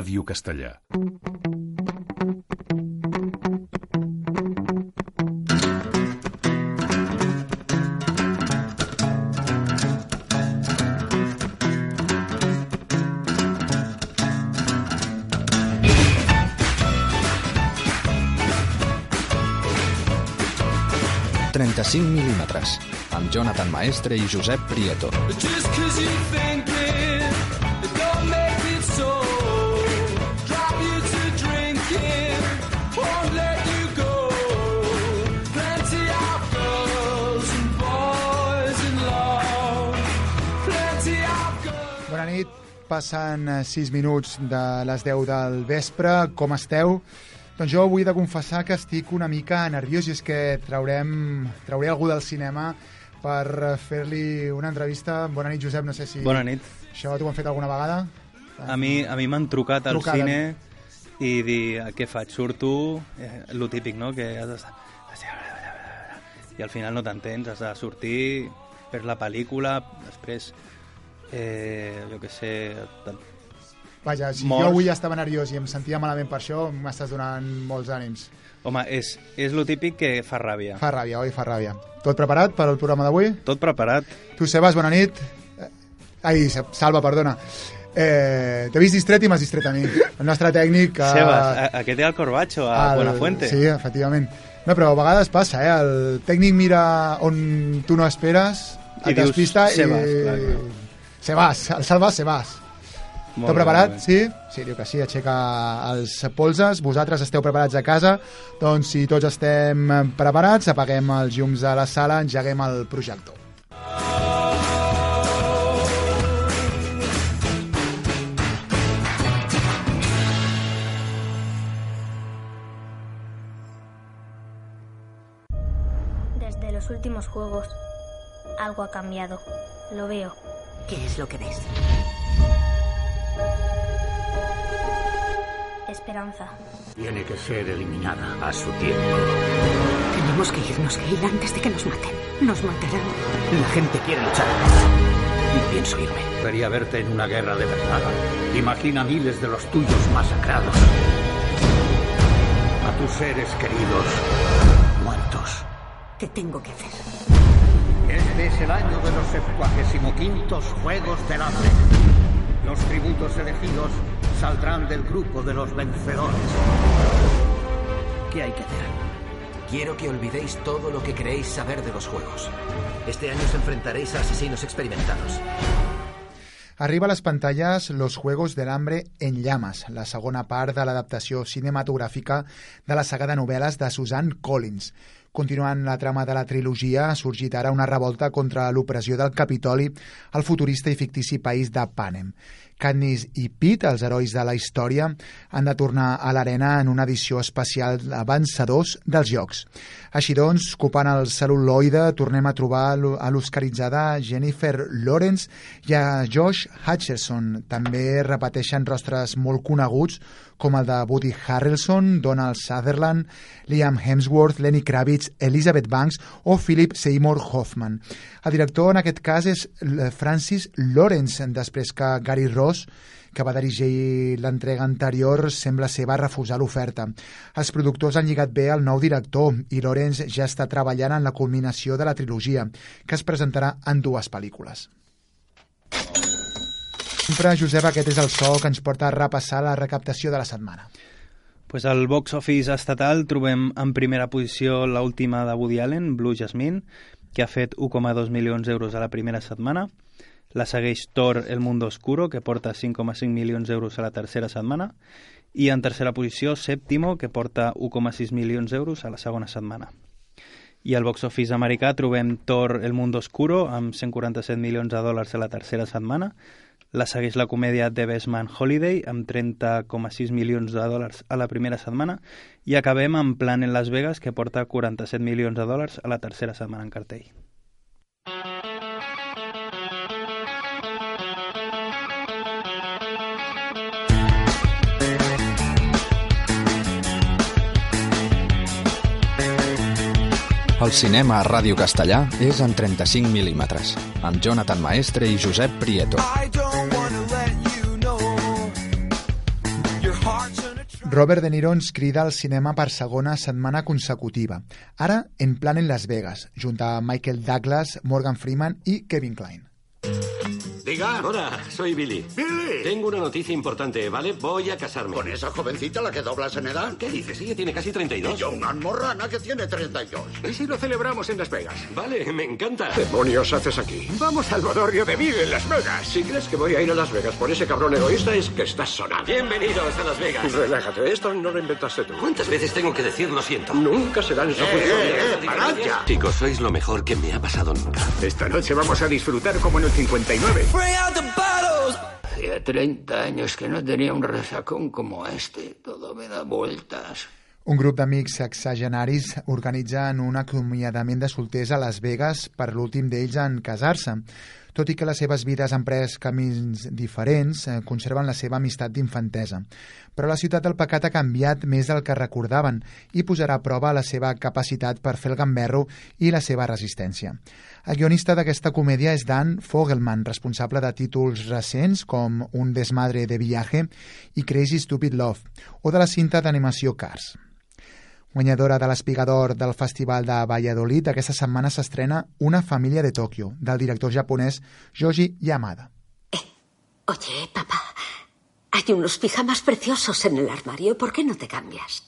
Ràdio Castellà. ...35 mil·límetres, amb Jonathan Maestre i Josep Prieto. Just passen 6 minuts de les 10 del vespre, com esteu? Doncs jo he de confessar que estic una mica nerviós i és que traurem, trauré algú del cinema per fer-li una entrevista. Bona nit, Josep, no sé si... Bona nit. Això t'ho han fet alguna vegada? A mi a mi m'han trucat al Trucada. cine i dir "Ah, què faig, surto, eh, lo típic, no?, que has d'estar... I al final no t'entens, has de sortir, per la pel·lícula, després, eh, jo què sé, te- Vaja, si Morts. jo avui estava nerviós i em sentia malament per això, m'estàs donant molts ànims. home, és, és lo típic que fa ràbia. Fa ràbia, oi? Fa ràbia. Tot preparat per al programa d'avui? Tot preparat. Tu, Sebas, bona nit. Eh, Ai, Salva, perdona. Eh, T'he vist distret i m'has distret a mi. El nostre tècnic... eh, Sebas, a, a què té el Corbacho? A el- Buenafuente? Sí, efectivament. No, però a vegades passa, eh? El tècnic mira on tu no esperes, I et dius, despista Sebas, i... clar, clar. Sebas, el Salva, Sebas. Bé, preparat? molt. Sí? Sí, diu que sí, aixeca els polses. Vosaltres esteu preparats a casa? Doncs si tots estem preparats, apaguem els llums de la sala, engeguem el projector. Desde los últimos juegos, algo ha cambiado. Lo veo. ¿Qué es lo que ves? Esperanza. Tiene que ser eliminada a su tiempo. Tenemos que irnos, Gale, antes de que nos maten. Nos matarán. La gente quiere luchar. Y pienso irme. Quería verte en una guerra de verdad. Imagina miles de los tuyos masacrados. A tus seres queridos muertos. ¿Qué tengo que hacer? Este es el año de los 75 Juegos del Hambre. Los tributos elegidos saldrán del grupo de los vencedores. ¿Qué hay que hacer? Quiero que olvidéis todo lo que creéis saber de los juegos. Este año os enfrentaréis a asesinos experimentados. Arriba a les pantalles Los Juegos del Hambre en llames, la segona part de l'adaptació cinematogràfica de la saga de novel·les de Suzanne Collins. Continuant la trama de la trilogia, ha sorgit ara una revolta contra l'opressió del Capitoli al futurista i fictici país de Panem. Katniss i Pete, els herois de la història, han de tornar a l'arena en una edició especial de vencedors dels Jocs. Així doncs, ocupant el cel·luloide, tornem a trobar a l'oscaritzada Jennifer Lawrence i a Josh Hutcherson. També repeteixen rostres molt coneguts com el de Woody Harrelson, Donald Sutherland, Liam Hemsworth, Lenny Kravitz, Elizabeth Banks o Philip Seymour Hoffman. El director en aquest cas és Francis Lawrence, després que Gary Ross que va dirigir l'entrega anterior, sembla ser va refusar l'oferta. Els productors han lligat bé al nou director i Lawrence ja està treballant en la culminació de la trilogia, que es presentarà en dues pel·lícules. Sempre, Josep, aquest és el so que ens porta a repassar la recaptació de la setmana. Pues al box office estatal trobem en primera posició l'última de Woody Allen, Blue Jasmine, que ha fet 1,2 milions d'euros a la primera setmana. La segueix Thor, El Mundo Oscuro, que porta 5,5 milions d'euros a la tercera setmana. I en tercera posició, Sèptimo, que porta 1,6 milions d'euros a la segona setmana. I al box office americà trobem Thor, El Mundo Oscuro, amb 147 milions de dòlars a la tercera setmana. La segueix la comèdia The Best Man Holiday, amb 30,6 milions de dòlars a la primera setmana. I acabem amb Plan en Las Vegas, que porta 47 milions de dòlars a la tercera setmana en cartell. El cinema a Ràdio Castellà és en 35 mil·límetres, amb Jonathan Maestre i Josep Prieto. You know Robert De Niro ens crida al cinema per segona setmana consecutiva, ara en plan en Las Vegas, junt a Michael Douglas, Morgan Freeman i Kevin Kline. Diga. Hola, soy Billy. Billy. Tengo una noticia importante, ¿vale? Voy a casarme. ¿Con esa jovencita la que doblas en edad? ¿Qué dices? Ella tiene casi Y 32. yo una almorrana que tiene 32. ¿Y si lo celebramos en Las Vegas? Vale, me encanta. demonios haces aquí? Vamos al bodorrio de Vive en Las Vegas. Si crees que voy a ir a Las Vegas por ese cabrón egoísta, es que estás sonando. Bienvenidos a Las Vegas. Relájate, esto no lo inventaste tú. ¿Cuántas veces tengo que decir lo siento? Nunca serán esa Eh, función. eh, eh, parad ya. Chicos, sois lo mejor que me ha pasado nunca. Esta noche vamos a disfrutar como en el 59. Hacía 30 años que no tenía un resacón como este. Todo me da vueltas. Un grup d'amics sexagenaris organitzen un acomiadament de solters a Las Vegas per l'últim d'ells en casar-se. Tot i que les seves vides han pres camins diferents, eh, conserven la seva amistat d'infantesa. Però la ciutat del pecat ha canviat més del que recordaven i posarà a prova la seva capacitat per fer el gamberro i la seva resistència. El guionista d'aquesta comèdia és Dan Fogelman, responsable de títols recents com Un desmadre de viaje i Crazy Stupid Love, o de la cinta d'animació Cars. Guanyadora de l'Espigador del Festival de Valladolid, aquesta setmana s'estrena Una família de Tòquio, del director japonès Yoji Yamada. Oye, papá, hay unos pijamas preciosos en el armario. ¿Por qué no te cambias?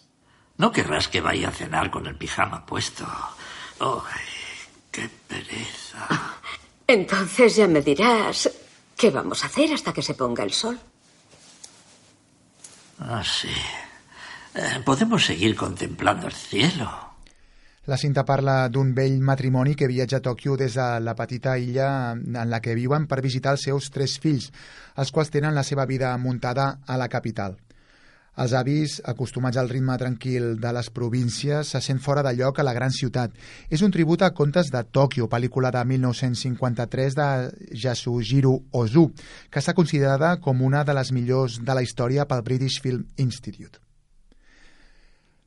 No querrás que vaya a cenar con el pijama puesto. ¡Ay, qué pereza! Entonces ya me dirás qué vamos a hacer hasta que se ponga el sol. Ah, sí. Eh, podemos seguir contemplando el cielo. La cinta parla d'un vell matrimoni que viatja a Tòquio des de la petita illa en la que viuen per visitar els seus tres fills, els quals tenen la seva vida muntada a la capital. Els avis, acostumats al ritme tranquil de les províncies, se sent fora de lloc a la gran ciutat. És un tribut a contes de Tòquio, pel·lícula de 1953 de Yasujiro Ozu, que està considerada com una de les millors de la història pel British Film Institute.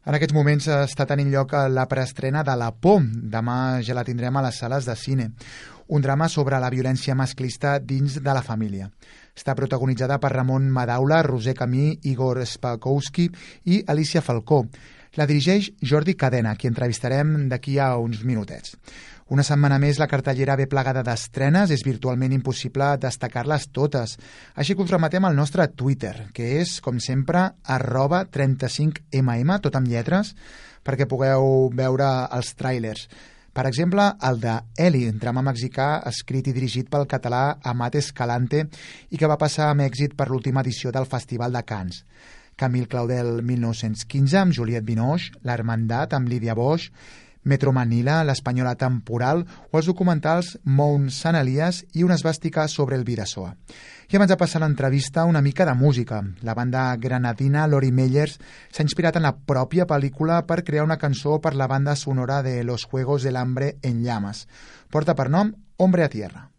En aquests moments està tenint lloc la preestrena de La Por. Demà ja la tindrem a les sales de cine. Un drama sobre la violència masclista dins de la família. Està protagonitzada per Ramon Madaula, Roser Camí, Igor Spakowski i Alicia Falcó. La dirigeix Jordi Cadena, qui entrevistarem d'aquí a uns minutets. Una setmana més la cartellera ve plagada d'estrenes, és virtualment impossible destacar-les totes. Així que us rematem al nostre Twitter, que és, com sempre, arroba 35mm, tot amb lletres, perquè pugueu veure els tràilers. Per exemple, el de Eli, drama mexicà escrit i dirigit pel català Amat Escalante i que va passar amb èxit per l'última edició del Festival de Cannes. Camil Claudel 1915 amb Juliette Binoche, L'Hermandat amb Lídia Bosch, Metro Manila, l'Espanyola Temporal o els documentals Mount Sant Elias i una esbàstica sobre el Vidasoa. I abans de passar a l'entrevista, una mica de música. La banda granadina Lori Meyers s'ha inspirat en la pròpia pel·lícula per crear una cançó per la banda sonora de Los Juegos del Hambre en Llamas. Porta per nom Hombre a Tierra.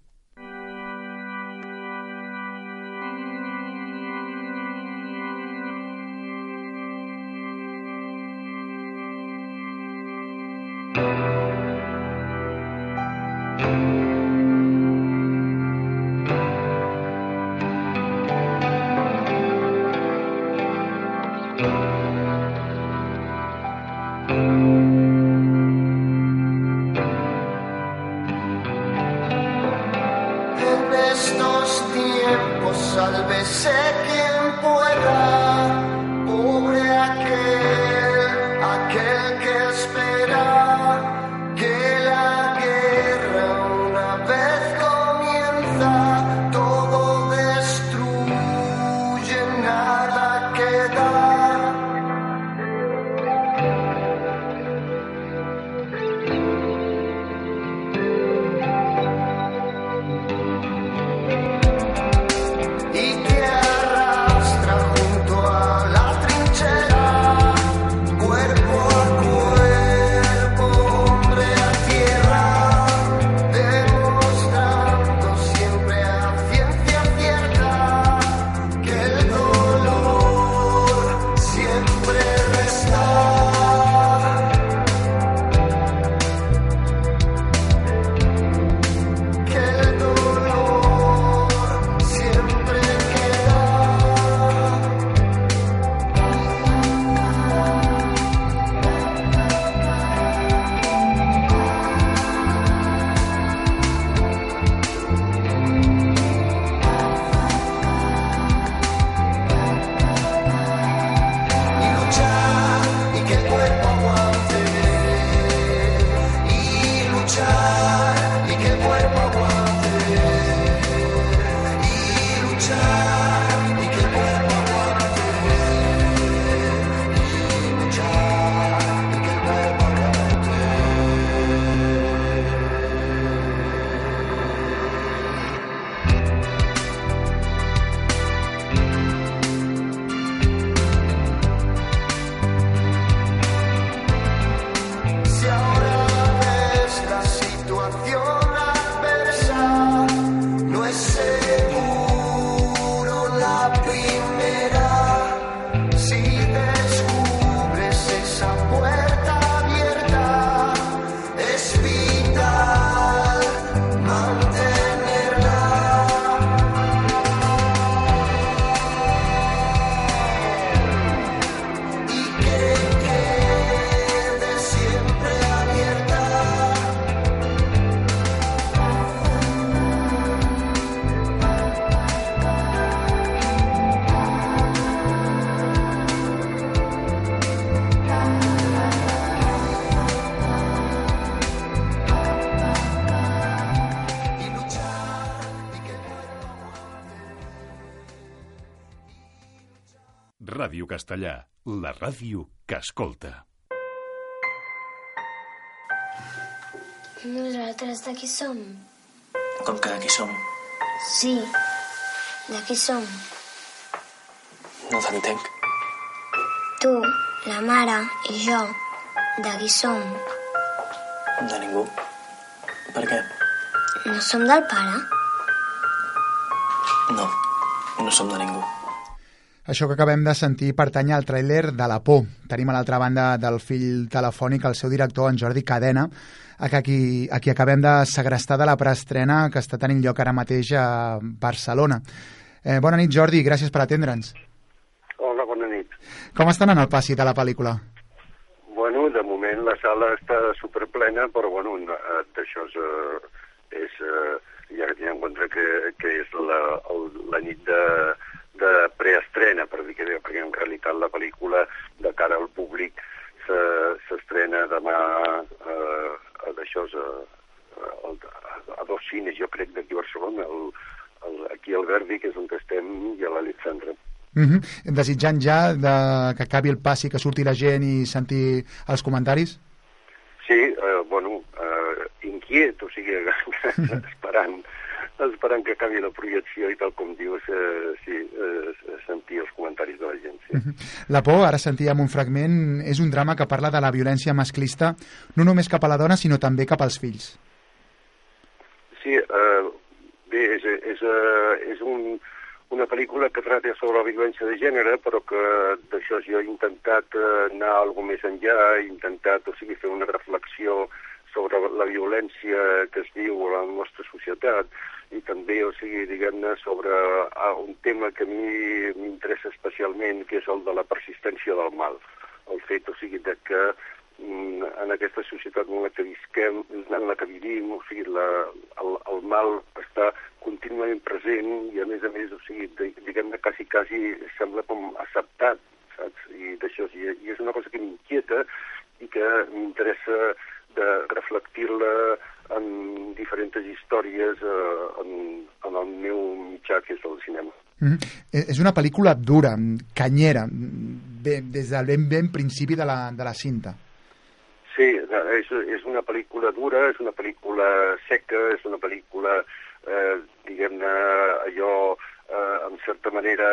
Ràdio Castellà, la ràdio que escolta. Nosaltres de qui som? Com que aquí som? Sí, de qui som? No t'entenc. Tu, la mare i jo, de qui som? De ningú. Per què? No som del pare? No, no som de ningú. Això que acabem de sentir pertany al tràiler de La por. Tenim a l'altra banda del fill telefònic el seu director, en Jordi Cadena, a qui, a qui acabem de segrestar de la preestrena que està tenint lloc ara mateix a Barcelona. Eh, bona nit, Jordi, gràcies per atendre'ns. Hola, bona nit. Com estan en el passi de la pel·lícula? Bueno, de moment la sala està superplena, però bueno, eh, d'això és, eh, és eh, ja que tinc en compte que, que és la, el, la nit de, de preestrena, per dir que bé, perquè en realitat la pel·lícula de cara al públic se- s'estrena demà eh, a és, eh, a, a, a dos cines, jo crec, d'aquí a Barcelona, el, el, aquí al Verdi, que és on estem, i a l'Alexandre. Uh -huh. Desitjant ja de, que acabi el passi, que surti la gent i sentir els comentaris? Sí, eh, bueno, eh, inquiet, o sigui, esperant, esperant que acabi la projecció i tal com dius, eh, sí, eh, sentir els comentaris de la gent. Sí. La por, ara sentíem un fragment, és un drama que parla de la violència masclista no només cap a la dona, sinó també cap als fills. Sí, eh, bé, és, és, eh, és un, una pel·lícula que tracta sobre la violència de gènere, però que d'això jo he intentat eh, anar algo més enllà, he intentat, o sigui, fer una reflexió sobre la violència que es viu a la nostra societat i també, o sigui, diguem-ne, sobre ah, un tema que a mi m'interessa especialment, que és el de la persistència del mal. El fet, o sigui, de que mm, en aquesta societat en la que visquem, en la que vivim, o sigui, la, el, el mal està contínuament present i a més a més, o sigui, diguem-ne, quasi, quasi sembla com acceptat, saps? I d'això, i, i és una cosa que m'inquieta i que m'interessa de reflectir-la en diferents històries eh, en, en el meu mitjà, que és el cinema. Mm -hmm. És una pel·lícula dura, canyera, ben, des del ben, ben principi de la, de la cinta. Sí, és, és una pel·lícula dura, és una pel·lícula seca, és una pel·lícula, eh, diguem-ne, allò, eh, en certa manera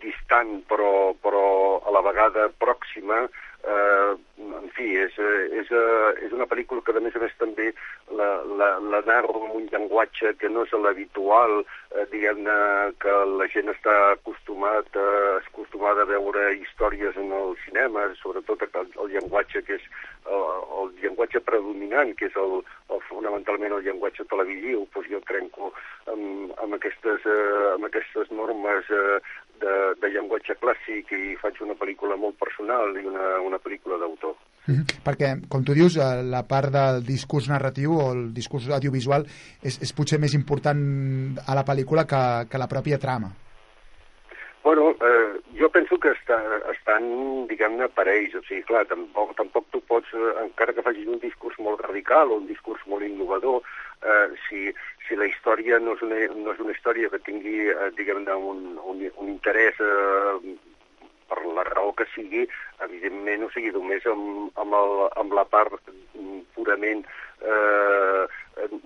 distant, però, però a la vegada pròxima. Eh, en fi, és, eh, és, eh, és una pel·lícula que, a més a més, també la, la, la narro amb un llenguatge que no és l'habitual, eh, diguem-ne, que la gent està acostumat, eh, acostumada a veure històries en el cinema, sobretot el, el llenguatge que és el, el llenguatge predominant, que és el, el, fonamentalment el llenguatge televisiu, doncs jo trenco amb, amb, aquestes, eh, amb aquestes normes eh, de, de llenguatge clàssic i faig una pel·lícula molt personal i una, una pel·lícula d'autor. Mm -hmm. Perquè, com tu dius, eh, la part del discurs narratiu o el discurs audiovisual és, és potser més important a la pel·lícula que, que la pròpia trama. Bueno, eh, jo penso que està, estan, diguem-ne, parells. O sigui, clar, tampoc, tampoc tu pots, eh, encara que facis un discurs molt radical o un discurs molt innovador, eh, si, si la història no és una, no és una història que tingui, eh, diguem-ne, un, un, un interès eh, per la raó que sigui, evidentment, o sigui, només amb, amb, el, amb la part purament eh,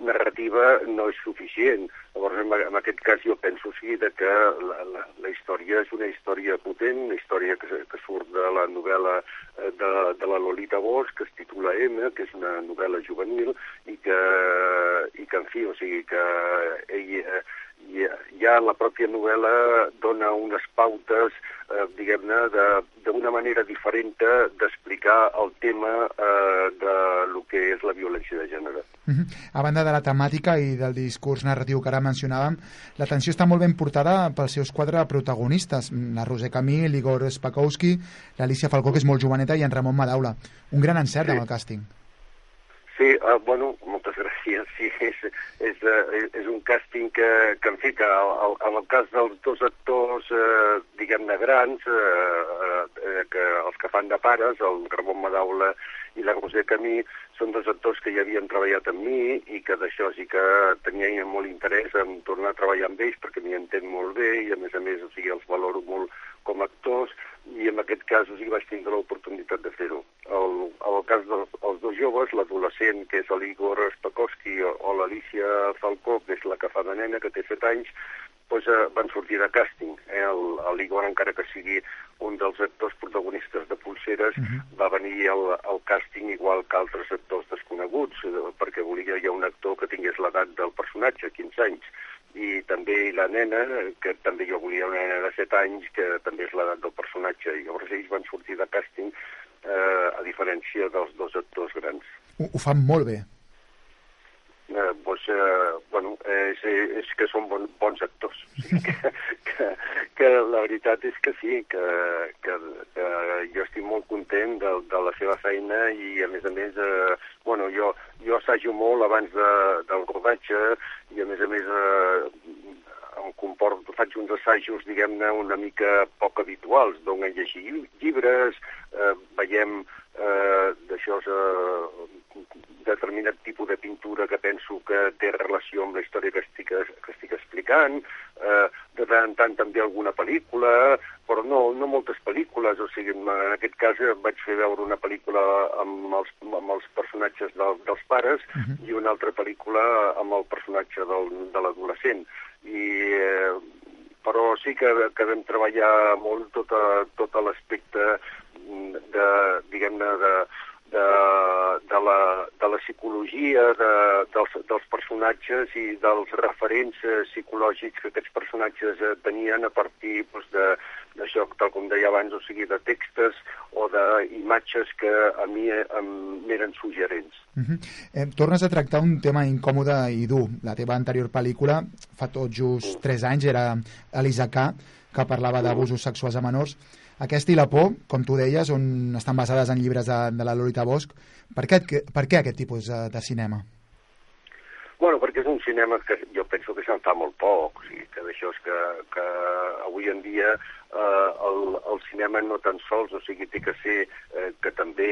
narrativa no és suficient. Llavors, en, en aquest cas, jo penso o sigui, de que la, la, la història és una història potent, una història que, que surt de la novel·la eh, de, de la Lolita Bosch, que es titula M, que és una novel·la juvenil, i que, i que en fi, o sigui, que ell, eh, ja, ja la pròpia novel·la dona unes pautes, eh, diguem-ne, d'una manera diferent d'explicar el tema eh, de lo que és la violència de gènere. Uh -huh. A banda de la temàtica i del discurs narratiu que ara mencionàvem, l'atenció està molt ben portada pels seus quatre protagonistes, la Roser Camí, l'Igor Spakowski, l'Alicia Falcó, que és molt joveneta, i en Ramon Madaula. Un gran encert Sí. amb el càsting. Sí, uh, bueno, moltes gràcies. Sí, és, és, uh, és un càsting que, que en fi, que el- en el cas dels dos actors, uh, diguem-ne, grans, uh, uh, que els que fan de pares, el Ramon Madaula i la Roser Camí, són dos actors que ja havien treballat amb mi i que d'això sí que tenia molt interès en tornar a treballar amb ells perquè m'hi entenc molt bé i a més a més o sigui, els valoro molt com a actors i en aquest cas o sigui, vaig tindre l'oportunitat de fer-ho. El, el cas dels els dos joves, l'adolescent, que és l'Igor Spakowski, o, o l'Alicia Falcó, que és la que fa de nena, que té 7 anys, doncs, eh, van sortir de càsting. Eh? El- L'Igor, encara que sigui un dels actors protagonistes de Pulseres, va venir al, al càsting igual que altres actors desconeguts, eh, perquè volia ja un actor que tingués l'edat del personatge, 15 anys i també la nena, que també jo volia una nena de 7 anys, que també és l'edat del personatge, i llavors ells van sortir de càsting eh, a diferència dels dos actors grans. Ho, ho fan molt bé. Eh, doncs, eh, bueno, és, és que són bon, bons actors. O sigui que, que, que la veritat és que sí, que, que, que jo estic molt content de, de la seva feina i, a més a més, eh, bueno, jo, jo assajo molt abans de, del rodatge i, a més a més, eh, em comporto, faig uns assajos, diguem-ne, una mica poc habituals, d'on a llegir lli- llibres, eh, veiem eh, d'això, eh, determinat tipus de pintura que penso que té relació amb la història que estic, que estic explicant, eh, de tant en tant també alguna pel·lícula, però no, no moltes pel·lícules, o sigui, en aquest cas eh, vaig fer veure una pel·lícula amb els, amb els personatges del, dels pares i una altra pel·lícula amb el personatge del, de l'adolescent. I, eh, però sí que, que vam treballar molt tot, a, tot a l'aspecte mm, de, diguem-ne, de, de, de, la, de la psicologia de, dels, dels personatges i dels referents eh, psicològics que aquests personatges eh, tenien a partir doncs, de d'això, tal com deia abans, o sigui, de textos o d'imatges que a mi m'eren suggerents. Uh -huh. eh, tornes a tractar un tema incòmode i dur. La teva anterior pel·lícula, fa tot just 3 anys, era Elisa K, que parlava d'abusos sexuals a menors. Aquesta i La por, com tu deies, on estan basades en llibres de, de la Lolita Bosch. Per què, per què aquest tipus de, de cinema? Bueno, perquè és un cinema que jo penso que se'n fa molt poc, o sigui, que d'això és que, que avui en dia eh, el, el cinema no tan sols, o sigui, té que ser, eh, que també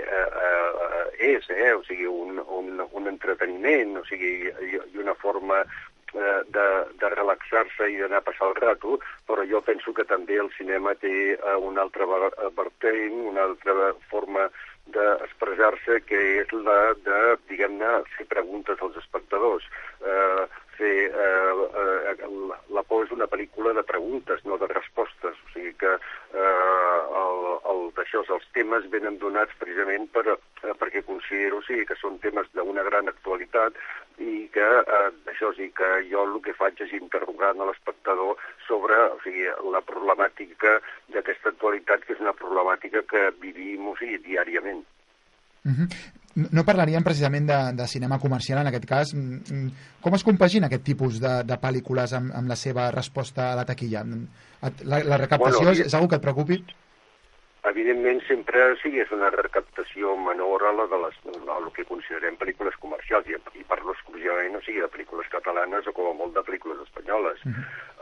eh, eh, és, eh, o sigui, un, un, un entreteniment, o sigui, i, i una forma eh, de, de relaxar-se i d'anar a passar el rato, però jo penso que també el cinema té eh, una altra ver- vertent, una altra forma d'expressar-se, que és la de, diguem-ne, fer preguntes als espectadors. Eh, fer, eh, eh, la, por és una pel·lícula de preguntes, no de respostes. O sigui que eh, el, el, d'això, els temes venen donats precisament per, eh, perquè considero sí, que són temes d'una gran actualitat i que eh, això sí que jo el que faig és interrogar a l'espectador sobre o sigui, la problemàtica d'aquesta actualitat, que és una problemàtica que vivim o sigui, diàriament. Uh -huh. No- parlaríem precisament de, de cinema comercial en aquest cas. Mm, mm, Com es compagina aquest tipus de, de pel·lícules amb, amb la seva resposta a la taquilla? Mm, La, la recaptació Bueno, és, és una que et preocupi? Evidentment, sempre sí, és una recaptació menor a la de les, a el que considerem pel·lícules comercials, i, i parlo exclusivament, o sigui, de pel·lícules catalanes o com a molt de pel·lícules espanyoles.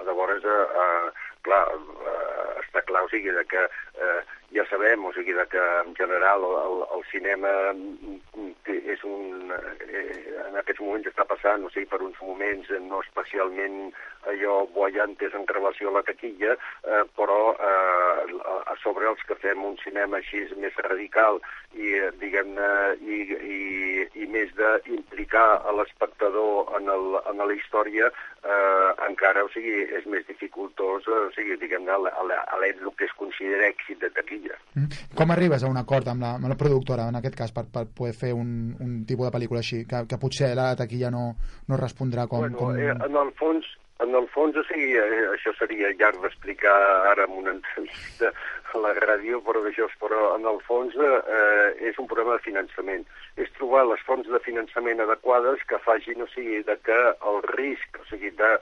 Llavors, eh, eh, clar, eh, està clar, o sigui, de que eh, ja sabem, o sigui, que en general el, el cinema mm, és un... Eh, en aquests moments està passant, o sigui, per uns moments eh, no especialment allò boiantes en relació a la taquilla, eh, però eh, a, sobre els que fem un cinema així més radical i, eh, diguem-ne, i, i, i més d'implicar a l'espectador en, el, en la història, eh, encara, o sigui, és més dificultós, o sigui, diguem-ne, a, l'èxit, el que es considera èxit de taquilla. Mm. Com arribes a un acord amb la, amb la productora, en aquest cas, per, per poder fer un, un tipus de pel·lícula així, que, que potser la taquilla no, no respondrà com... bueno, com... eh, en el fons, en el fons, o sigui, eh, això seria llarg d'explicar ara en una entrevista la ràdio, però d'això, però en el fons eh, és un problema de finançament. És trobar les fonts de finançament adequades que facin, o sigui, de que el risc, o sigui, de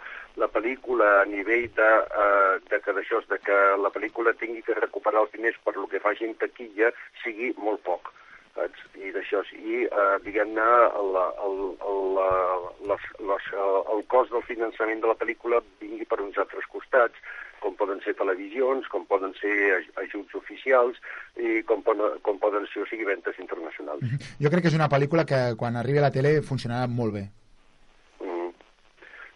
la pel·lícula a nivell de, eh, de que d'això, de que la pel·lícula tingui que recuperar els diners per lo que faci en taquilla, sigui molt poc. Saps? I d'això, i eh, diguem-ne, el, el, el, les, les, el cost del finançament de la pel·lícula vingui per uns altres costats, com poden ser televisions, com poden ser aj- ajuts oficials i com, com poden ser, o sigui, ventes internacionals. Jo crec que és una pel·lícula que quan arribi a la tele funcionarà molt bé.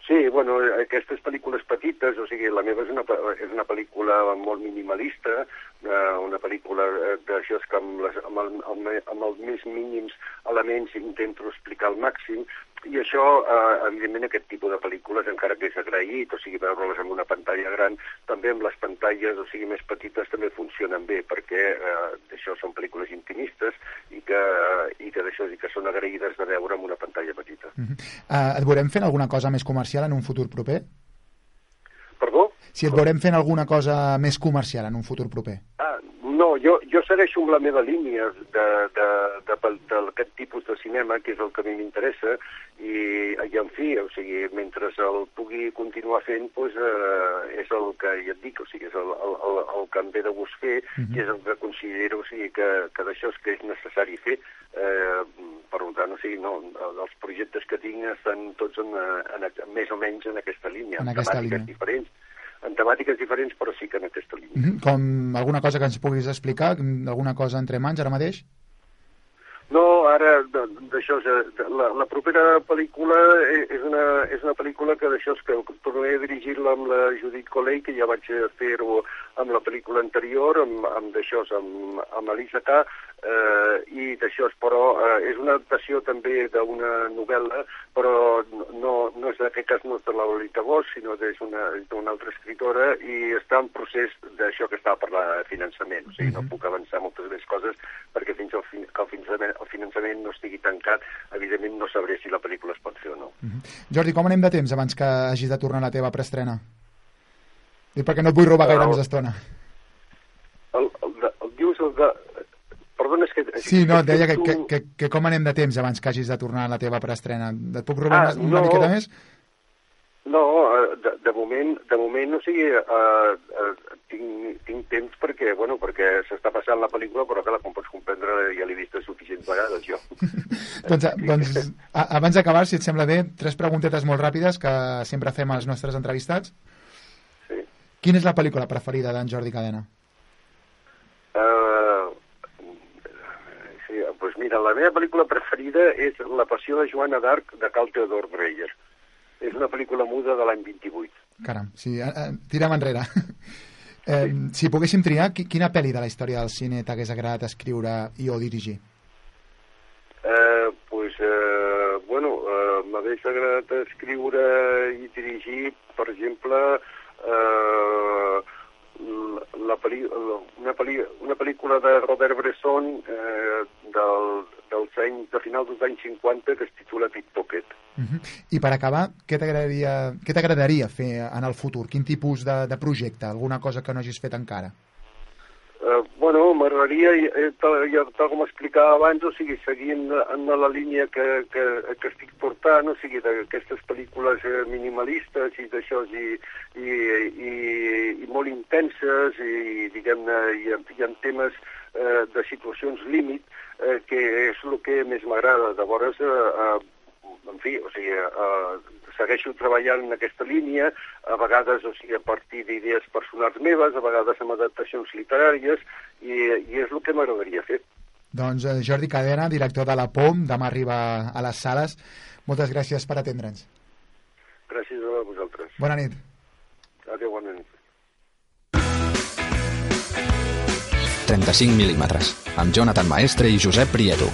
Sí, bueno, aquestes pel·lícules petites, o sigui, la meva és una, és una pel·lícula molt minimalista, eh, una pel·lícula eh, d'això que amb, les, amb, el, amb, amb els més mínims elements intento explicar al màxim, i això, eh, evidentment, aquest tipus de pel·lícules, encara que és agraït, o sigui, veure-les en una pantalla gran, també amb les pantalles, o sigui, més petites, també funcionen bé, perquè eh, d'això són pel·lícules intimistes i que, i que d'això i que són agraïdes de veure en una pantalla petita. Uh, et veurem fent alguna cosa més comercial en un futur proper? Perdó? Si et veurem fent alguna cosa més comercial en un futur proper. Ah, no, jo, jo segueixo amb la meva línia d'aquest tipus de cinema, que és el que a mi m'interessa, i, i en fi, o sigui, mentre el pugui continuar fent, doncs, eh, és el que ja et dic, o sigui, és el, el, el, el que em ve de gust fer, i és el que considero o sigui, que, que d'això és que és necessari fer. Eh, per tant, o sigui, no, els projectes que tinc estan tots en, en, en, més o menys en aquesta línia, En aquesta línia. diferents, en temàtiques diferents, però sí que en aquesta línia. Mhm. Com alguna cosa que ens puguis explicar? Alguna cosa entre mans ara mateix? No, ara d'això, la, la propera pel·lícula e- és una, és una pel·lícula que d'això és que tornaré a dirigir-la amb la Judit Coley, que ja vaig fer-ho amb la pel·lícula anterior, amb, amb d'això, amb, amb Elisa K, eh, i d'això, però eh, és una adaptació també d'una novel·la, però no, no és en aquest cas no és de la Lolita Bosch, sinó d'una altra escritora, i està en procés d'això que estava parlant de finançament. O sigui, no puc avançar moltes més coses perquè fins al fin, que el finançament, el finançament no estigui tancat, evidentment no sabré si la pel·lícula es pot fer o no. Jordi, com anem de temps abans que hagis de tornar a la teva preestrena? Dic perquè no et vull robar gaire No. més estona. El, el, de, el dius el de... Perdona, és que... Sí, no, et deia que, tu- que, que, que com anem de temps abans que hagis de tornar a la teva preestrena? Et puc robar Ah, una, una no. miqueta més? No, eh, de, de moment, de moment, o sigui, eh, eh, tinc, tinc temps perquè, bueno, perquè s'està passant la pel·lícula, però clar, com pots comprendre, ja l'he vista suficients vegades, jo. Doncs, doncs a, abans d'acabar, si et sembla bé, tres preguntetes molt ràpides que sempre fem als nostres entrevistats. Quina és la pel·lícula preferida d'en Jordi Cadena? Eh, sí, doncs mira, la meva pel·lícula preferida és La passió de Joana d'Arc de Cal Theodor Dreyer. És una pel·lícula muda de l'any 28. Caram, sí, eh, eh, tirem enrere. Eh, Si poguéssim triar, qui- quina pel·li de la història del cine t'hagués agradat escriure i o dirigir? Eh, pues, eh, bueno, eh, m'hagués agradat escriure i dirigir, per exemple, eh, la, la peli, una, peli, una pel·lícula de Robert Bresson eh, del, dels anys, de final dels anys 50 que es titula Pickpocket. Mhm. I per acabar, què t'agradaria què t'agradaria fer en el futur? Quin tipus de, de projecte? Alguna cosa que no hagis fet encara? Eh, bueno, m'agradaria, eh, tal, ja, tal com explicava abans, o sigui, seguint en la línia que, que, que estic portant, o sigui, d'aquestes pel·lícules eh, minimalistes i d'això, i, i, i, i molt intenses, i, diguem-ne, i, i en temes eh, de situacions límit, eh, que és el que més m'agrada. Llavors, eh, eh, en fi, o sigui, eh, segueixo treballant en aquesta línia, a vegades o sigui, a partir d'idees personals meves, a vegades amb adaptacions literàries, i, i és el que m'agradaria fer. Doncs eh, Jordi Cadena, director de la POM, demà arriba a les sales. Moltes gràcies per atendre'ns. Gràcies a vosaltres. Bona nit. Adéu, bona nit. 35 mil·límetres, amb Jonathan Maestre i Josep Prieto.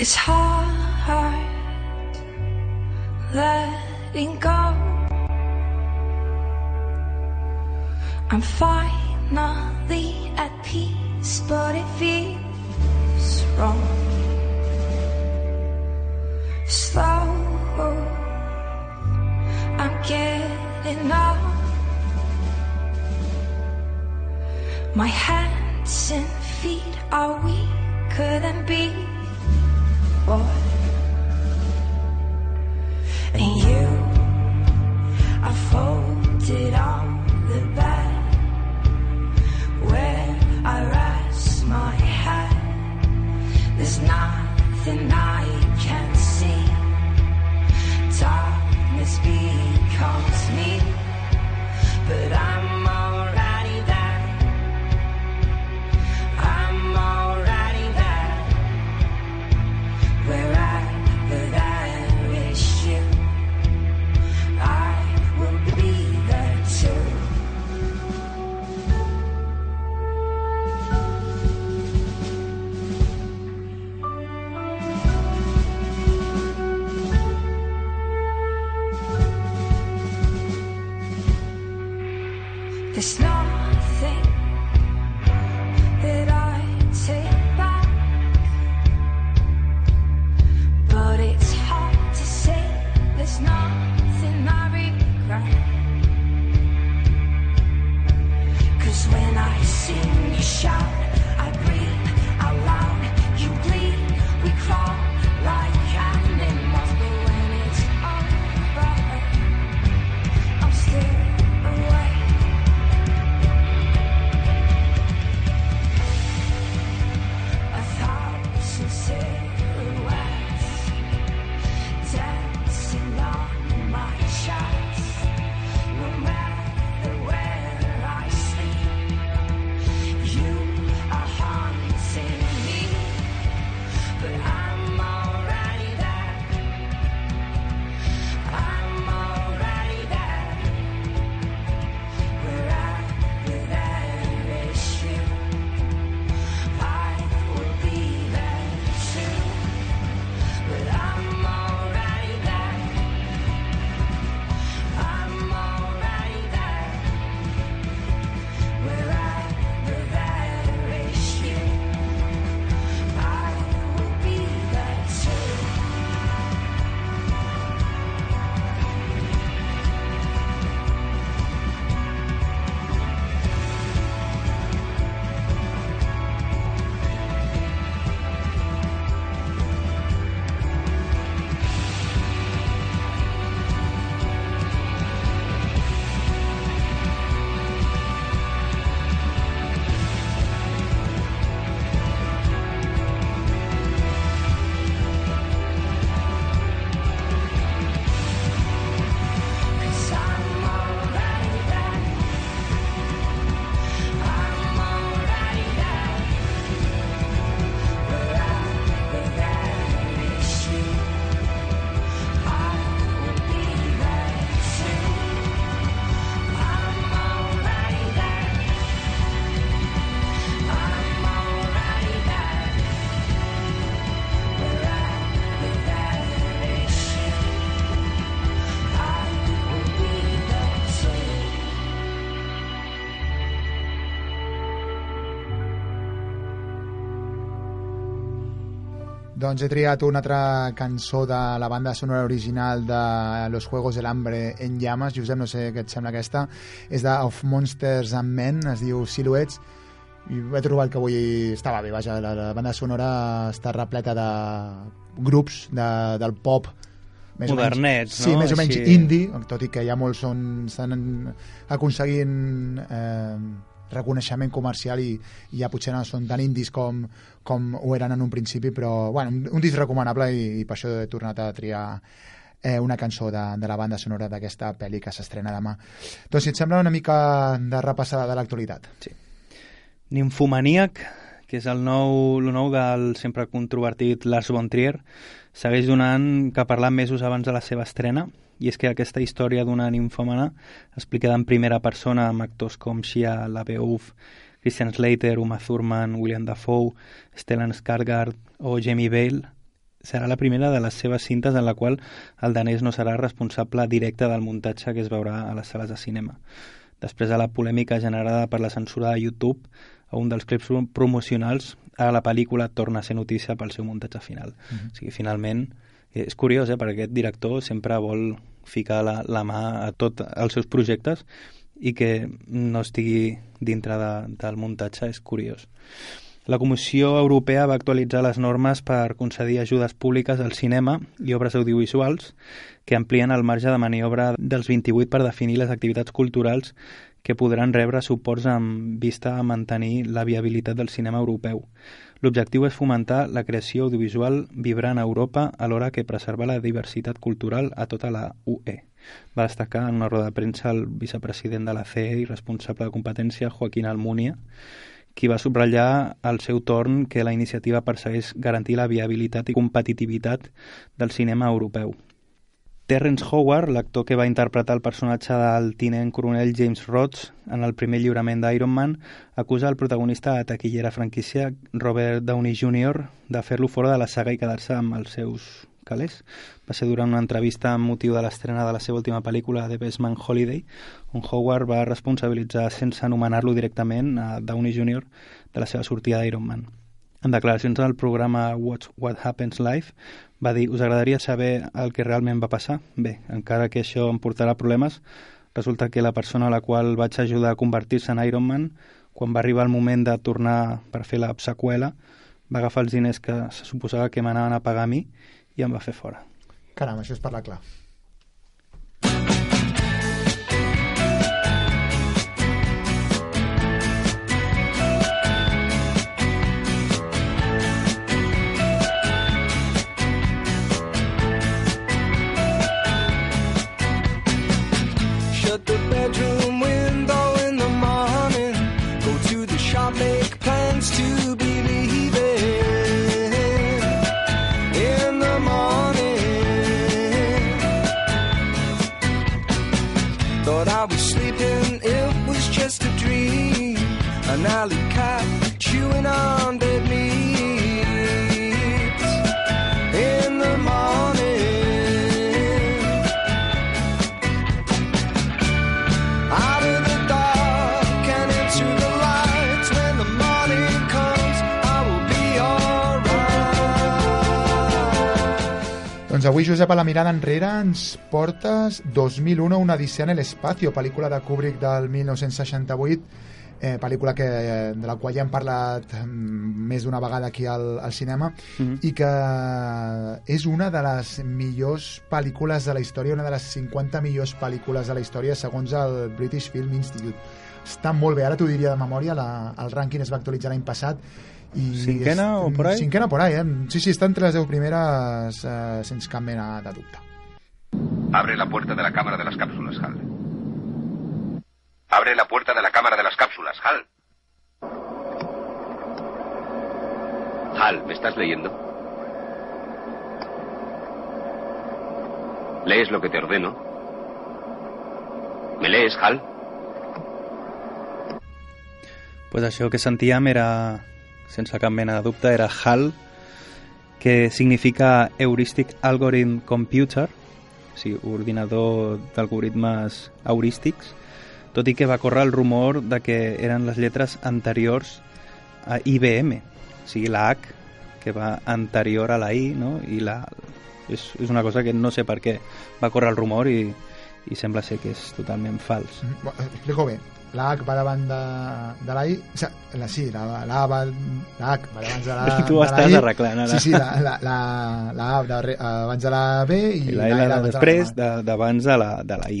It's hard letting go. I'm finally at peace, but it feels wrong. Slow, I'm getting up. My hands and feet are weaker than And you are folded on the bed where I rest my head. There's nothing I can see. Darkness becomes me, Doncs he triat una altra cançó de la banda sonora original de Los Juegos del Hambre en Llamas. Josep, no sé què et sembla aquesta. És de Of Monsters and Men, es diu Silhouettes. I he trobat que avui estava bé, vaja, la, la banda sonora està repleta de grups de, del pop més o menys- Modernets, Sí, no? més o menys Així- indie, tot i que ja molts són, estan aconseguint eh, reconeixement comercial i, i ja potser no són tan indis com, com ho eren en un principi, però bueno, un, un disc recomanable i, i per això he tornat a triar eh, una cançó de, de la banda sonora d'aquesta pel·li que s'estrena demà. Doncs si et sembla una mica de repassada de l'actualitat. Sí. Ninfomaníac, que és el nou, el nou del sempre controvertit Lars von Trier, segueix donant que parlar mesos abans de la seva estrena, i és que aquesta història d'una ninfòmana explicada en primera persona amb actors com Shia LaBeouf, Christian Slater, Uma Thurman, William Dafoe, Stellan Skarsgård o Jamie Bale serà la primera de les seves cintes en la qual el danès no serà responsable directe del muntatge que es veurà a les sales de cinema. Després de la polèmica generada per la censura de YouTube, a un dels clips promocionals, ara la pel·lícula torna a ser notícia pel seu muntatge final. Mhm. O sigui, finalment, és curiós, eh, perquè aquest director sempre vol ficar la, la mà a tots els seus projectes i que no estigui dintre de, del muntatge és curiós. La Comissió Europea va actualitzar les normes per concedir ajudes públiques al cinema i obres audiovisuals que amplien el marge de maniobra dels 28 per definir les activitats culturals que podran rebre suports amb vista a mantenir la viabilitat del cinema europeu. L'objectiu és fomentar la creació audiovisual vibrant a Europa alhora que preservar la diversitat cultural a tota la UE. Va destacar en una roda de premsa el vicepresident de la CE i responsable de competència, Joaquín Almunia, qui va subratllar al seu torn que la iniciativa persegueix garantir la viabilitat i competitivitat del cinema europeu. Terrence Howard, l'actor que va interpretar el personatge del tinent coronel James Rhodes en el primer lliurament d'Iron Man, acusa el protagonista de taquillera franquícia Robert Downey Jr. de fer-lo fora de la saga i quedar-se amb els seus calés. Va ser durant una entrevista amb motiu de l'estrena de la seva última pel·lícula The Best Man Holiday, on Howard va responsabilitzar sense anomenar-lo directament a Downey Jr. de la seva sortida d'Iron Man. En declaracions al programa Watch What Happens Live va dir us agradaria saber el que realment va passar? Bé, encara que això em portarà problemes, resulta que la persona a la qual vaig ajudar a convertir-se en Iron Man, quan va arribar el moment de tornar per fer la seqüela, va agafar els diners que se suposava que m'anaven a pagar a mi i em va fer fora. Caram, això és parlar clar. Doncs avui, Josep, a la mirada enrere ens portes 2001, una odissea en l'espacio, pel·lícula de Kubrick del 1968, eh, pel·lícula que, de la qual ja hem parlat mm, més d'una vegada aquí al, al cinema Mhm. i que és una de les millors pel·lícules de la història, una de les 50 millors pel·lícules de la història segons el British Film Institute. Està molt bé, ara t'ho diria de memòria, la, el rànquing es va actualitzar l'any passat i Cinquena o por ahí? Cinquena por ahí, eh? Sí, sí, està entre les 10 primeres eh, sense cap mena de dubte. Abre la puerta de la cámara de las cápsulas, Hal. Abre la puerta de la cámara de las cápsulas, Hal. Hal, ¿me estás leyendo? ¿Lees lo que te ordeno? ¿Me lees, Hal? pues això que sentíem era, sense cap mena de dubte, era HAL, que significa Heuristic Algorithm Computer, o sigui, ordinador d'algoritmes heurístics, tot i que va córrer el rumor de que eren les lletres anteriors a IBM, o sigui, la H, que va anterior a la I, no? i la, és, és una cosa que no sé per què va córrer el rumor i, i sembla ser que és totalment fals. Eh, Explico bé. La H va davant de, de la I... O sigui, la, sí, la, la, A va, la H va davant de la, Tu de estàs la I. arreglant, ara. Sí, sí, la, la, la, la A abans de la B i, I la L L abans de després la de- d'abans de, la, de la I.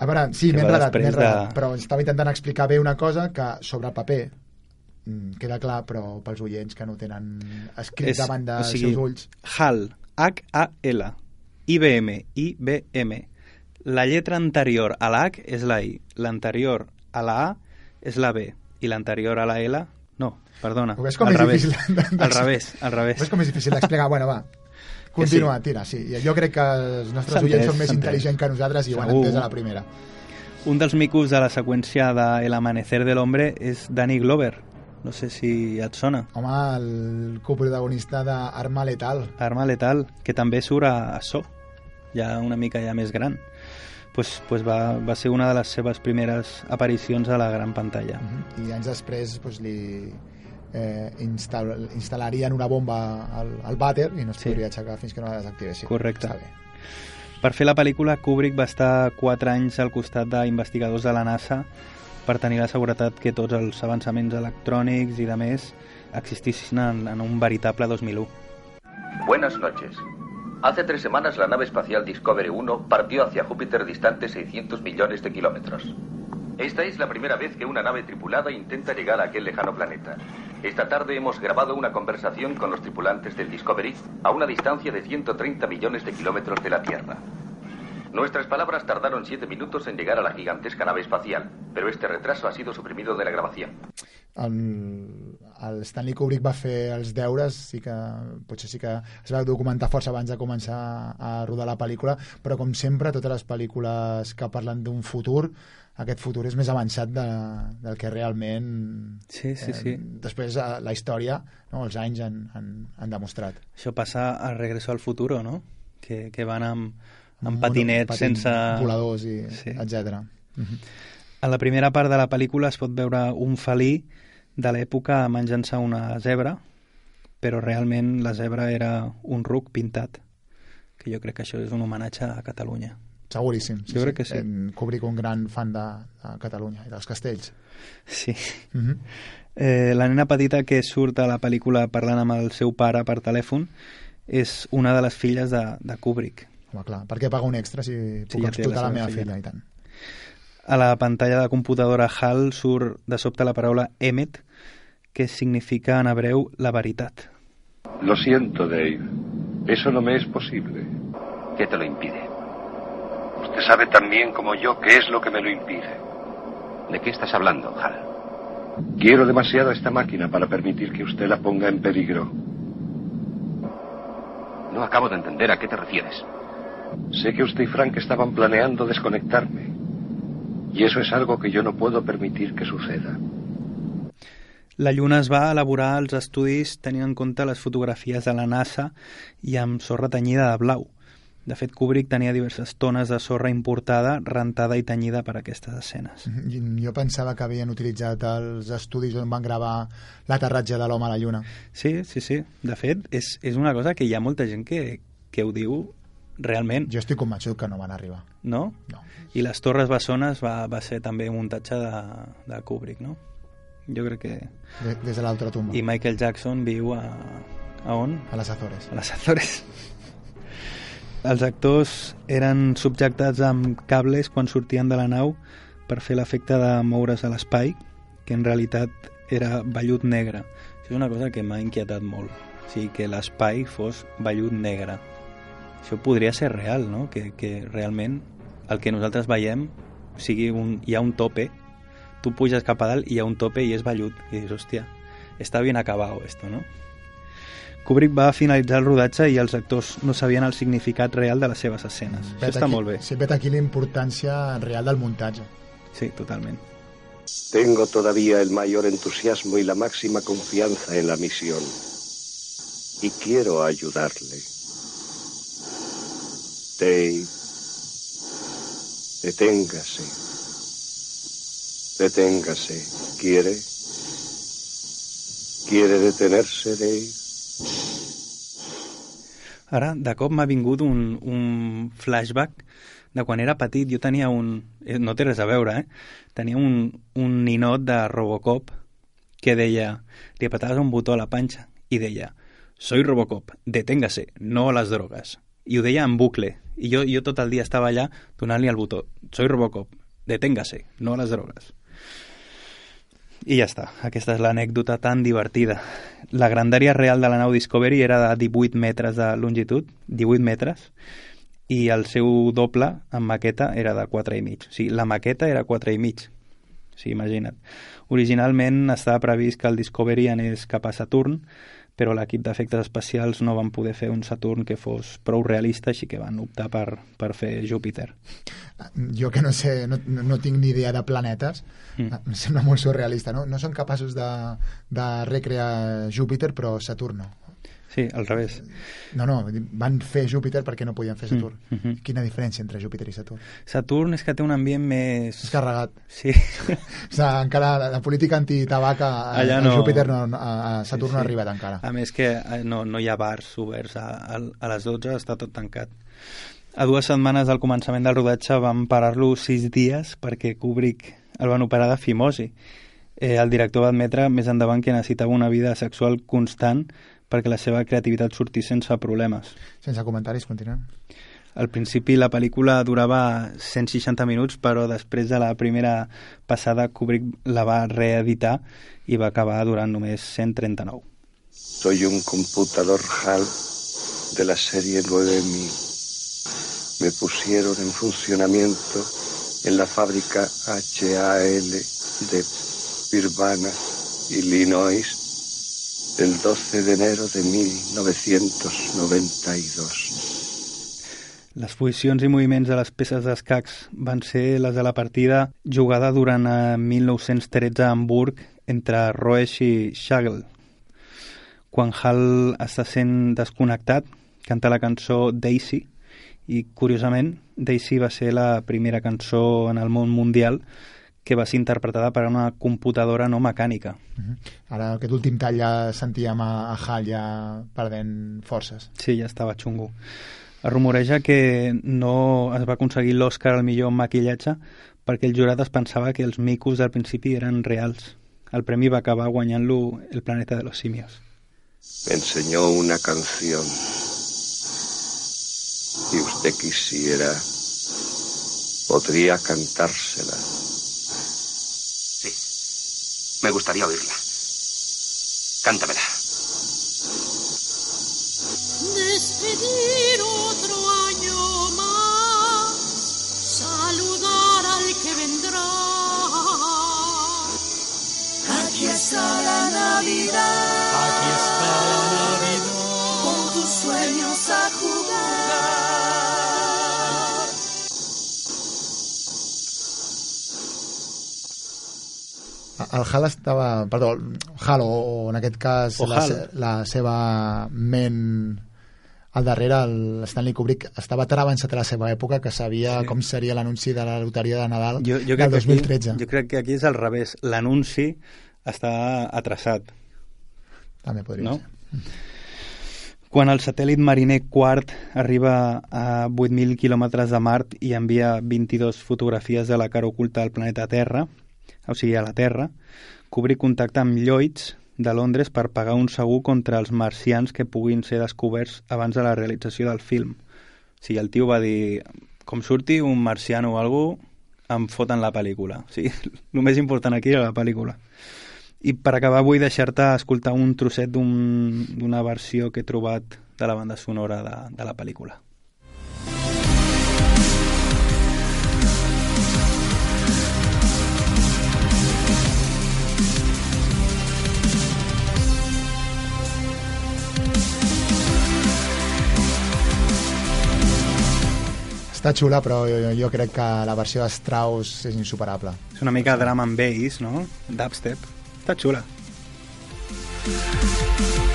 A veure, sí, m'he enredat, m'he després de- enredat, però estava intentant explicar bé una cosa que sobre el paper mm, queda clar, però pels oients que no tenen escrit És- davant dels o sigui, seus ulls. HAL, H-A-L, IBM, IBM. La lletra anterior a la H és la I, l'anterior a la A és la B i l'anterior a la L, no, perdona, ves com al és revés, difícil de- al revés, al revés. Ves com és difícil d'explicar? Bueno, va. Continua, tira, sí. Jo crec que els nostres oients són més intel·ligents que nosaltres i ho han Segur. entès a la primera. Un dels micos de la seqüència de El amanecer del hombre és Danny Glover. No sé si et sona. Home, el coprotagonista d'Arma Letal. Arma Letal, que també surt a So, ja una mica ja més gran. Pues, pues va, va ser una de les seves primeres aparicions a la gran pantalla. I anys després pues, li eh, instal instal·larien una bomba al, al vàter i no es Sí. podria aixecar fins que no la desactivessin. Correcte. Està bé. Per fer la pel·lícula, Kubrick va estar 4 anys al costat d'investigadors de la NASA per tenir la seguretat que tots els avançaments electrònics i de més existissin en, en un veritable 2001. Buenas noches. Hace tres semanas la nave espacial Discovery 1 partió hacia Júpiter distante 600 millones de kilómetros. Esta es la primera vez que una nave tripulada intenta llegar a aquel lejano planeta. Esta tarde hemos grabado una conversación con los tripulantes del Discovery a una distancia de 130 millones de kilómetros de la Tierra. Nuestras palabras tardaron siete minutos en llegar a la gigantesca nave espacial, pero este retraso ha sido suprimido de la grabación. El, el Stanley Kubrick va fer els deures, sí que potser sí que es va documentar força abans de començar a rodar la pel·lícula, però com sempre totes les pel·lícules que parlen d'un futur aquest futur és més avançat de, del que realment Sí, sí, sí. després eh, la història no, els anys han, han, han demostrat Això passa a Regreso al Futuro, no? Que, que van amb, amb Mono- patinets patin- sense... voladors i Sí. etc. A la primera part de la pel·lícula es pot veure un felí de l'època menjant-se una zebra, però realment la zebra era un ruc pintat, que jo crec que això és un homenatge a Catalunya. Seguríssim. Jo crec que sí. En Kubrick un gran fan de, de Catalunya i dels castells. Sí. Mhm. Eh, la nena petita que surt a la pel·lícula parlant amb el seu pare per telèfon és una de les filles de, de Kubrick. Home, clar, per què paga un extra si puc ja té explotar la la, meva filla. filla, i tant? A la pantalla de computadora HAL surt de sobte la paraula Emet, que significa en hebreu la veritat. Lo siento, Dave. Eso no me es posible. ¿Qué te lo impide? Usted sabe tan bien como yo qué es lo que me lo impide. ¿De qué estás hablando, Hal? Quiero demasiado esta máquina para permitir que usted la ponga en peligro. No acabo de entender a qué te refieres. Sé que usted y Frank estaban planeando desconectarme. Y eso es algo que yo no puedo permitir que suceda. La Lluna es va elaborar als estudis tenint en compte les fotografies de la NASA i amb sorra tenyida de blau. De fet, Kubrick tenia diverses tones de sorra importada, rentada i tenyida per a aquestes escenes. I Jo pensava que havien utilitzat els estudis on van gravar l'aterratge de l'home a la Lluna. Sí, sí, sí. De fet, és, és una cosa que hi ha molta gent que, que ho diu realment. Jo estic convençut que no van arribar. No? No. I les Torres Bessones va, va ser també un muntatge de, de Kubrick, no? Jo crec que... De, des de l'altra tumba. I Michael Jackson viu a... a on? A les Azores. A les Azores. Els actors eren subjectats amb cables quan sortien de la nau per fer l'efecte de moure's a l'espai, que en realitat era vellut negre. Això és una cosa que m'ha inquietat molt. O sigui, que l'espai fos vellut negre. Això podria ser real, no? Que, que realment el que nosaltres veiem sigui un, hi ha un tope, tu puges cap a dalt i hi ha un tope i és vellut. I dius, hòstia, està bien acabado esto, no? Kubrick va finalitzar el rodatge i els actors no sabien el significat real de les seves escenes. Això està aquí, molt bé. Sí, vet aquí la importància real del muntatge. Sí, totalment. Tengo todavía el mayor entusiasmo y la máxima confianza en la misión. Y quiero ayudarle. Dave, deténgase. Deténgase. ¿Quiere? ¿Quiere detenerse, Dave? Ara, de cop m'ha vingut un, un flashback de quan era petit. Jo tenia un... eh, No té res a veure, eh? Tenia un, un ninot de Robocop que deia... Li apretaves un botó a la panxa i deia Soy Robocop, deténgase, no a les drogues. I ho deia en bucle. I jo, jo tot el dia estava allà donant-li el botó. Soy Robocop, deténgase, no a les drogues. I ja està, aquesta és l'anècdota tan divertida. La grandària real de la nau Discovery era de 18 metres de longitud, 18 metres, i el seu doble en maqueta era de 4 i mig. O sigui, la maqueta era 4 i mig. O sigui, imagina't. Originalment estava previst que el Discovery anés cap a Saturn, però l'equip d'efectes especials no van poder fer un Saturn que fos prou realista, així que van optar per, per fer Júpiter. Jo que no sé, no, no, tinc ni idea de planetes, Mm. em sembla molt surrealista, no? No són capaços de, de recrear Júpiter, però Saturn no. Sí, al revés. No, no, van fer Júpiter perquè no podien fer Saturn. Mm, mhm. Quina diferència entre Júpiter i Saturn? Saturn és que té un ambient més... És carregat. Sí. o sigui, encara la, la política antitabac a, a, no. Júpiter no, a, Saturn Sí, no ha sí. arribat encara. A més que eh, no, no hi ha bars oberts a, a, a les 12, està tot tancat. A dues setmanes del començament del rodatge van parar-lo sis dies perquè Kubrick el van operar de fimosi. Eh, el director va admetre més endavant que necessitava una vida sexual constant perquè la seva creativitat sortís sense problemes. Sense comentaris, continuem. Al principi la pel·lícula durava 160 minuts, però després de la primera passada Kubrick la va reeditar i va acabar durant només 139. Soy un computador HAL de la serie 9000. Me pusieron en funcionamiento en la fábrica HAL de Urbana, Illinois, el 12 de enero de 1992. Les posicions i moviments de les peces d'escacs van ser les de la partida jugada durant eh, 1913 a Hamburg entre Roesch i Schagel. Quan Hall està sent desconnectat, canta la cançó Daisy, i curiosament Daisy va ser la primera cançó en el món mundial que va ser interpretada per una computadora no mecànica. Ara aquest últim tall ja sentíem a, a Hal ja perdent forces. Sí, ja estava xungo. Es rumoreja que no es va aconseguir l'Oscar al millor maquillatge perquè el jurat es pensava que els micos del principi eren reals. El premi va acabar guanyant-lo El planeta de los simios. Me enseñó una canción. Si usted quisiera, podría cantársela. Me gustaría oírla. Cántamela. Despedir otro año más, saludar al que vendrá. Aquí está la Navidad. El Hal estava... Perdó, Hal, o, o en aquest cas O la, se- la seva ment al darrere, el Stanley Kubrick estava tan avançat a la seva època que sabia Sí. com seria l'anunci de la loteria de Nadal Jo, jo, del crec que 2013. aquí, jo crec que aquí és al revés. L'anunci està atrasat. També podria no? ser. Quan el satèl·lit Mariner IV arriba a 8.000 quilòmetres de Mart i envia 22 fotografies de la cara oculta del planeta Terra, o sigui, a la Terra, Kubrick contacta amb Lloyds de Londres per pagar un segur contra els marcians que puguin ser descoberts abans de la realització del film. O sigui, el tio va dir, com surti un marciano o algú, em foten la pel·lícula. O sigui, el més important aquí era la pel·lícula. I per acabar vull deixar-te escoltar un trosset d'un- d'una versió que he trobat de la banda sonora de, de la pel·lícula. Està xula, però jo, jo crec que la versió de Strauss és insuperable. És una mica drum and bass, no? Dubstep. Està xula. Don't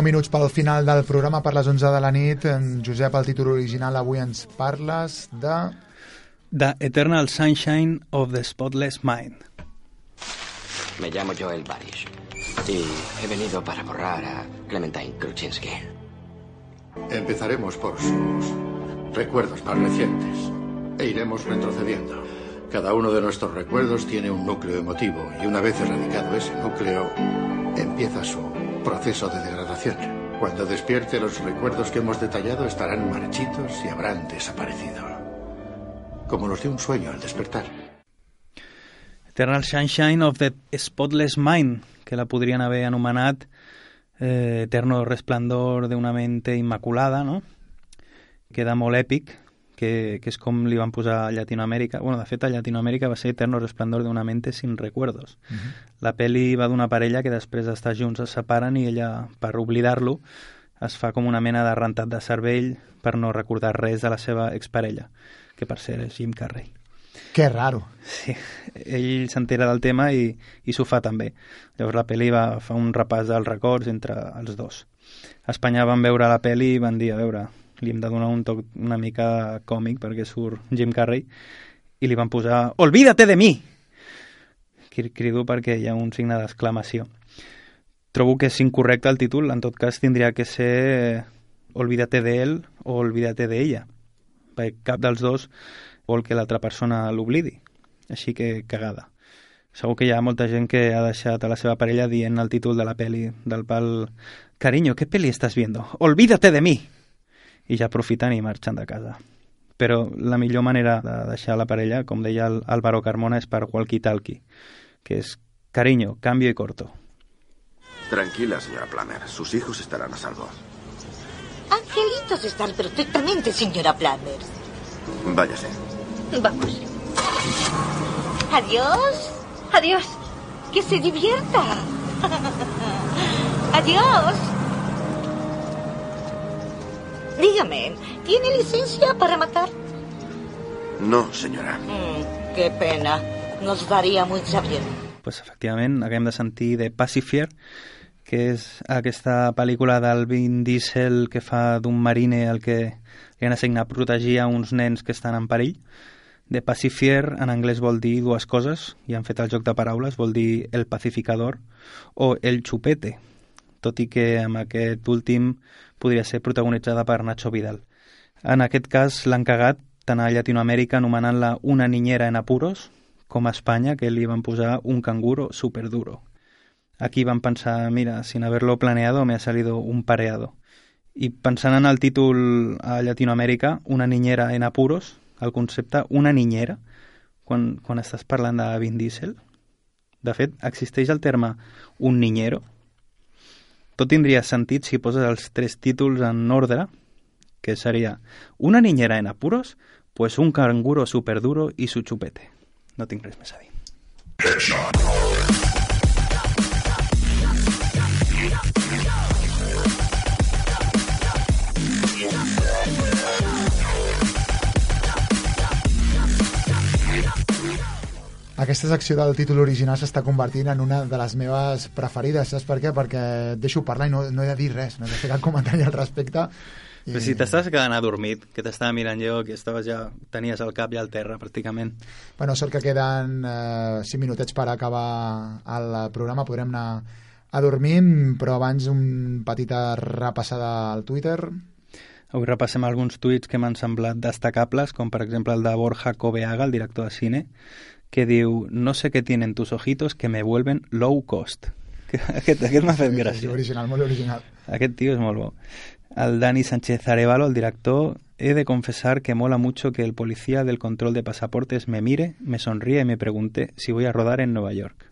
9 minuts pel final del programa per les 11 de la nit. En Josep, el títol original avui ens parles de... The Eternal Sunshine of the Spotless Mind. Me llamo Joel Barish y he venido para borrar a Clementine Kruczynski. Empezaremos por sus recuerdos más recientes e iremos retrocediendo. Cada uno de nuestros recuerdos tiene un núcleo emotivo y una vez erradicado ese núcleo, empieza su proceso de degradación. Cuando despierte, los recuerdos que hemos detallado estarán marchitos y habrán desaparecido. Como los de un sueño al despertar. Eternal Sunshine of the Spotless Mind, que la podrien haver anomenat eh, Eterno Resplendor d'una mente immaculada, no? Queda molt èpic, que, que és com li van posar a Llatinoamèrica. bueno, de fet, a Llatinoamèrica va ser Eterno Resplendor d'una mente sin recuerdos. La pel·li va d'una parella que després d'estar junts es separen i ella, per oblidar-lo, es fa com una mena de rentat de cervell per no recordar res de la seva exparella, que per cert és Jim Carrey. Que raro. Sí, ell s'entera del tema i, i s'ho fa també. Llavors la pel·li va fa un repàs dels records entre els dos. A Espanya van veure la pel·li i van dir, a veure, li hem de donar un toc una mica còmic perquè surt Jim Carrey i li van posar Olvídate de mi! Cri- Crido perquè hi ha un signe d'exclamació. Trobo que és incorrecte el títol, en tot cas tindria que ser Olvídate de él o Olvídate de ella. Perquè cap dels dos vol que l'altra persona l'oblidi. Així que cagada. Segur que hi ha molta gent que ha deixat a la seva parella dient el títol de la peli del pal Cariño, ¿qué peli estás viendo? Olvídate de mi! I ja aprofiten i marxen de casa. Però la millor manera de deixar la parella, com deia el Álvaro Carmona, és per walkie-talkie, que és cariño, cambio y corto. Tranquila, señora Plummer. Sus hijos estarán a salvo. Angelitos están perfectamente, señora Planners. Váyase. Vamos. Adiós. Adiós. Que se divierta. Adiós. Dígame, ¿tiene licencia para matar? No, señora. Mm, qué pena. Nos daría mucha bien. pues, efectivament, acabem de sentir de Pacifier, que és aquesta pel·lícula del Vin Diesel que fa d'un marine al que li han assignat protegir a uns nens que estan en perill. De Pacifier en anglès vol dir dues coses, i han fet el joc de paraules, vol dir el pacificador o el chupete, tot i que amb aquest últim podria ser protagonitzada per Nacho Vidal. En aquest cas l'han cagat tant a Llatinoamèrica anomenant-la una niñera en apuros, com a Espanya, que li van posar un canguro superduro. Aquí van pensar, mira, sin haberlo planeado me ha salido un pareado. I pensant en el títol a Llatinoamèrica, una niñera en apuros, el concepte una niñera, quan, quan estàs parlant de Vin Diesel, de fet, existeix el terme un niñero. Tot tindria sentit si poses els tres títols en ordre, que seria una niñera en apuros, pues un canguro superduro y su chupete. No tinc res més a dir. Aquesta secció del títol original s'està convertint en una de les meves preferides. Saps per què? Perquè deixo parlar i no, no he de dir res, no he de fer cap comentari al respecte. I... Però si t'estàs quedant adormit, que t'estava mirant jo, que estaves ja, tenies el cap ja al terra, pràcticament. Bueno, sort que queden eh, 5 minutets per acabar el programa, podrem anar a dormir, però abans un petita repassada al Twitter. Avui repassem alguns tuits que m'han semblat destacables, com per exemple el de Borja Coveaga, el director de cine, que diu no sé què tienen tus ojitos que me vuelven low cost. Que Aquest, aquest m'ha fet Sí, gràcia. original, molt original. Aquest tio és molt bo. Al Dani Sánchez Arevalo, el director, he de confesar que mola mucho que el policía del control de pasaportes me mire, me sonríe y me pregunte si voy a rodar en Nueva York.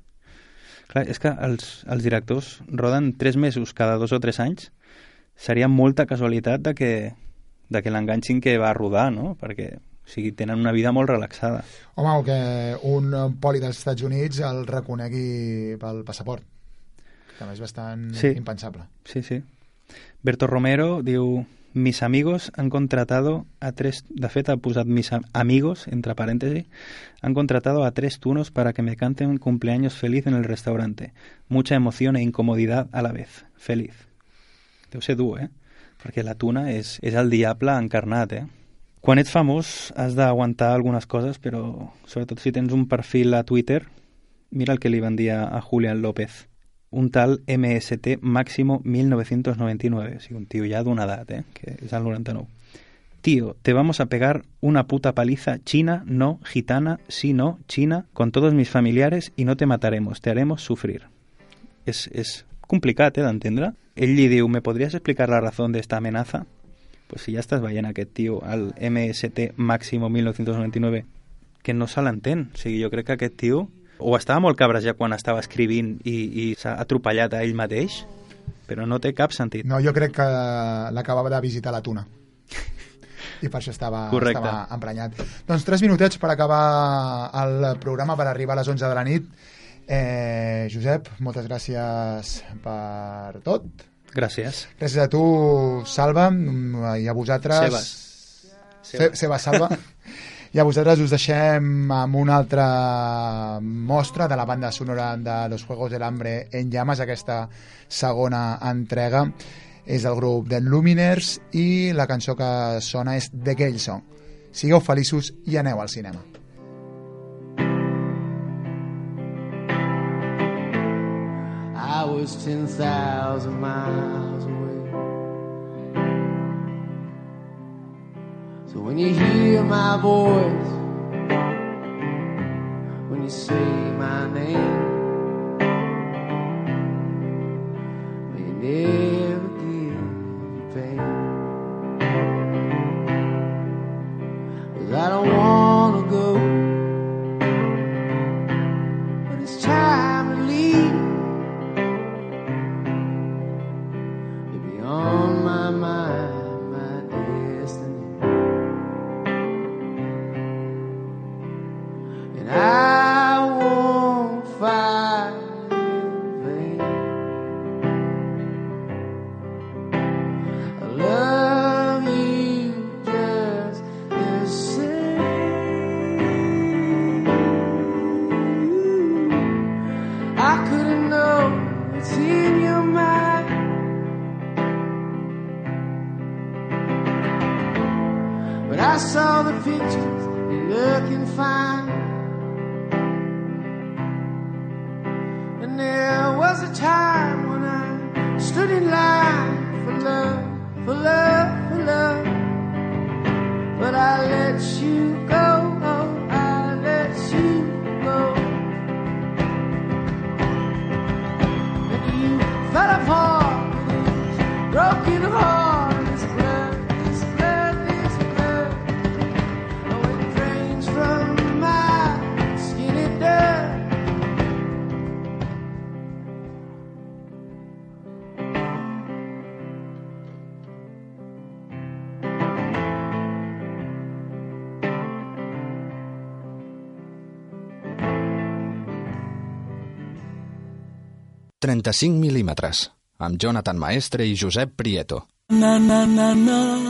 Clar, és que els, els directors roden tres mesos cada dos o tres anys. Seria molta casualitat de que, de que l'enganxin que va rodar, no? Perquè o sigui, tenen una vida molt relaxada. Home, o que un poli dels Estats Units el reconegui pel passaport. També és bastant Sí. impensable. Sí, sí. Berto Romero diu mis amigos han contratado a tres, de fet ha posat mis am- amigos, entre paréntesis, han contratado a tres tunos para que me canten cumpleaños feliz en el restaurante. Mucha emoción e incomodidad a la vez. Feliz. Deu ser dur, eh? Perquè la tuna és, és el diable encarnat, eh? Quan ets famós has d'aguantar algunes coses, però sobretot si tens un perfil a Twitter, mira el que li van dir a Julián López un tal MST Máximo 1999, o sigui, un tio ja d'una edat, eh? que és el 99. Tío, te vamos a pegar una puta paliza china, no, gitana, sí, no, china, con todos mis familiares y no te mataremos, te haremos sufrir. És, és complicat, eh, d'entendre. Ell li diu, ¿me podries explicar la razón de esta amenaza? Pues si ja estàs veient aquest tio, el MST Máximo 1999, que no se l'entén. O sigui, jo crec que aquest tio o estava molt cabrejat quan estava escrivint i, i s'ha atropellat a ell mateix, però no té cap sentit. No, jo crec que l'acabava de visitar la tuna. I per això estava, Correcte. estava emprenyat. Doncs tres minutets per acabar el programa, per arribar a les 11 de la nit. Eh, Josep, moltes gràcies per tot. Gràcies. Gràcies a tu, Salva, i a vosaltres... Sebas. Se Sebas, Salva. I a vosaltres us deixem amb una altra mostra de la banda sonora de Los Juegos del Hambre en llames, aquesta segona entrega. És el grup de Luminers i la cançó que sona és The Gale Song. Sigueu feliços i aneu al cinema. I was 10,000 miles away. So when you hear my voice, when you say my name, may never give you pain. 'Cause I don't wanna go, but it's time to leave. 35 mil·límetres, amb Jonathan Maestre i Josep Prieto. Na na na na